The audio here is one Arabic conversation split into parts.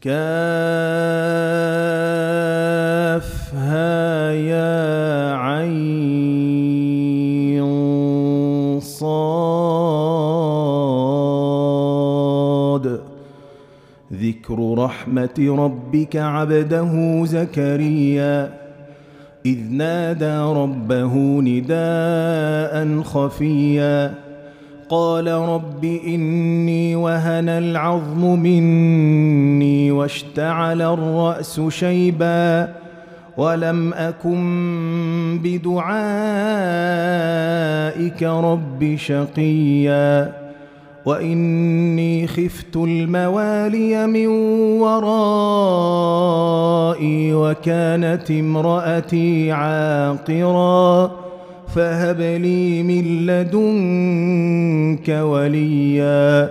كافها يا عين صاد. ذكر رحمة ربك عبده زكريا. إذ نادى ربه نداء خفيا. قال رب إني وهن العظم مني. واشتعل الرأس شيبا ولم أكن بدعائك رب شقيا وإني خفت الموالي من ورائي وكانت امرأتي عاقراً فهب لي من لدنك وليا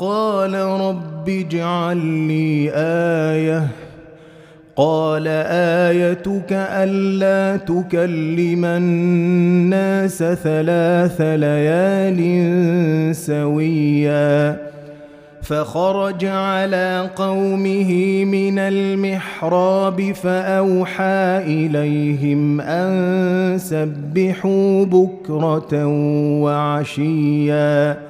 قال رب اجعل لي آية. قال آيتك ألا تكلم الناس ثلاث ليال سويا. فخرج على قومه من المحراب فأوحى إليهم أن سبحوا بكرة وعشيا.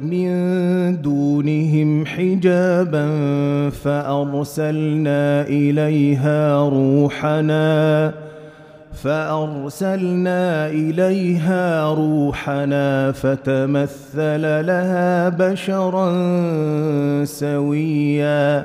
من دونهم حجابا فأرسلنا إليها روحنا فأرسلنا إليها روحنا فتمثل لها بشرا سويا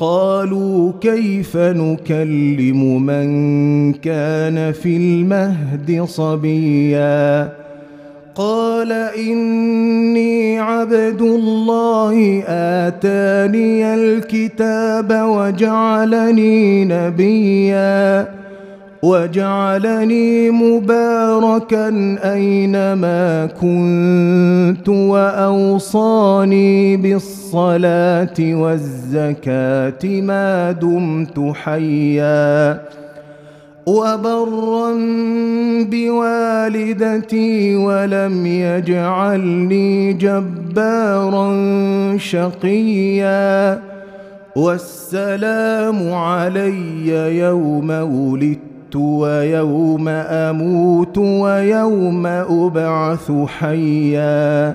قالوا كيف نكلم من كان في المهد صبيا؟ قال إني عبد الله آتاني الكتاب وجعلني نبيا. وجعلني مباركا أينما كنت وأوصاني بالصلاة والزكاة ما دمت حيا وبرا بوالدتي ولم يجعلني جبارا شقيا والسلام علي يوم ولدت ويوم أموت ويوم أبعث حيا.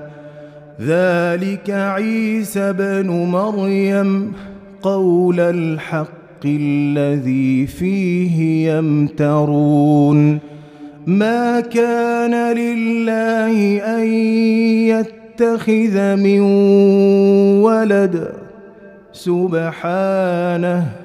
ذلك عيسى بن مريم قول الحق الذي فيه يمترون. ما كان لله أن يتخذ من ولد. سبحانه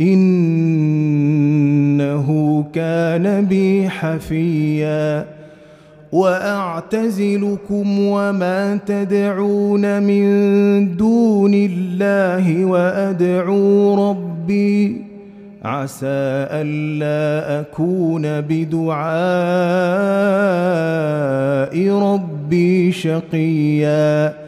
إنه كان بي حفيًّا. وأعتزلكم وما تدعون من دون الله وأدعو ربي. عسى ألا أكون بدعاء ربي شقيا.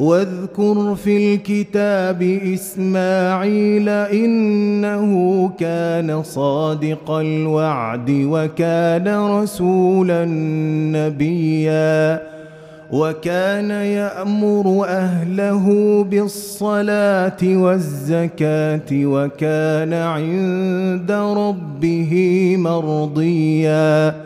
واذكر في الكتاب إسماعيل إنه كان صادق الوعد وكان رسولا نبيا وكان يأمر أهله بالصلاة والزكاة وكان عند ربه مرضيا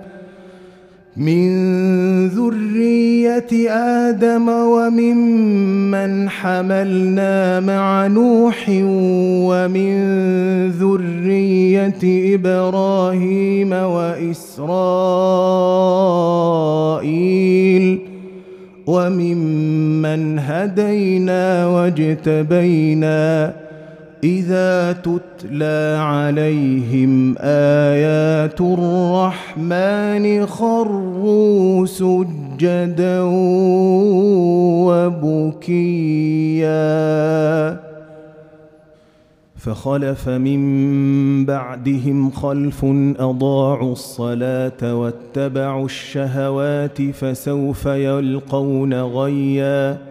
من ذرية آدم وممن حملنا مع نوح ومن ذرية إبراهيم وإسرائيل وممن هدينا واجتبينا إذا تتلى عليهم آيات الرحمن خروا سجدا وبكيا. فخلف من بعدهم خلف أضاعوا الصلاة واتبعوا الشهوات فسوف يلقون غيّا.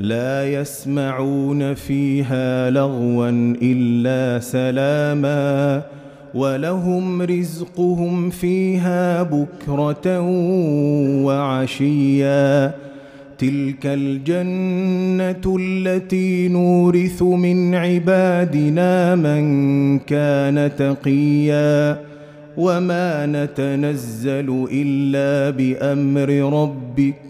لا يسمعون فيها لغوا إلا سلاما ولهم رزقهم فيها بكرة وعشيا. تلك الجنة التي نورث من عبادنا من كان تقيا. وما نتنزل إلا بأمر ربك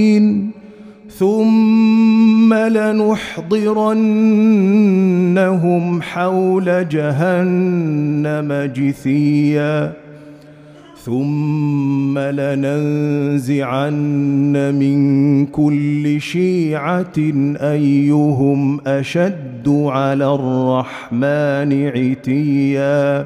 ثم لنحضرنهم حول جهنم جثيا. ثم لننزعن من كل شيعة أيهم أشد على الرحمن عتيا.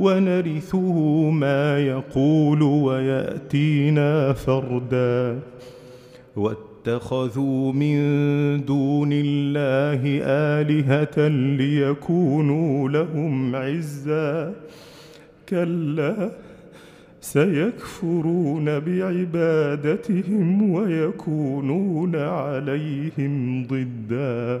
ونرثه ما يقول ويأتينا فردا. واتخذوا من دون الله آلهة ليكونوا لهم عزا. كلا سيكفرون بعبادتهم ويكونون عليهم ضدا.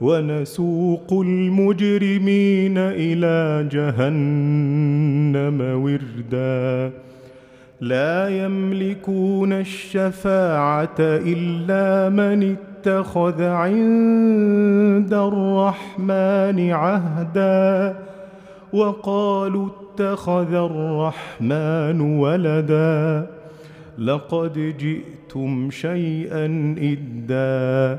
ونسوق المجرمين إلى جهنم وردا. لا يملكون الشفاعة إلا من اتخذ عند الرحمن عهدا. وقالوا اتخذ الرحمن ولدا. لقد جئتم شيئا إدا.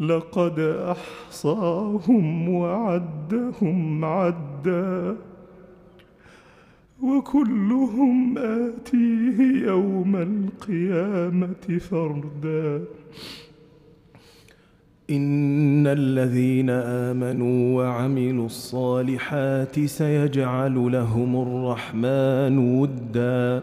لقد أحصاهم وعدهم عدا وكلهم آتيه يوم القيامة فردا. إن الذين آمنوا وعملوا الصالحات سيجعل لهم الرحمن ودا.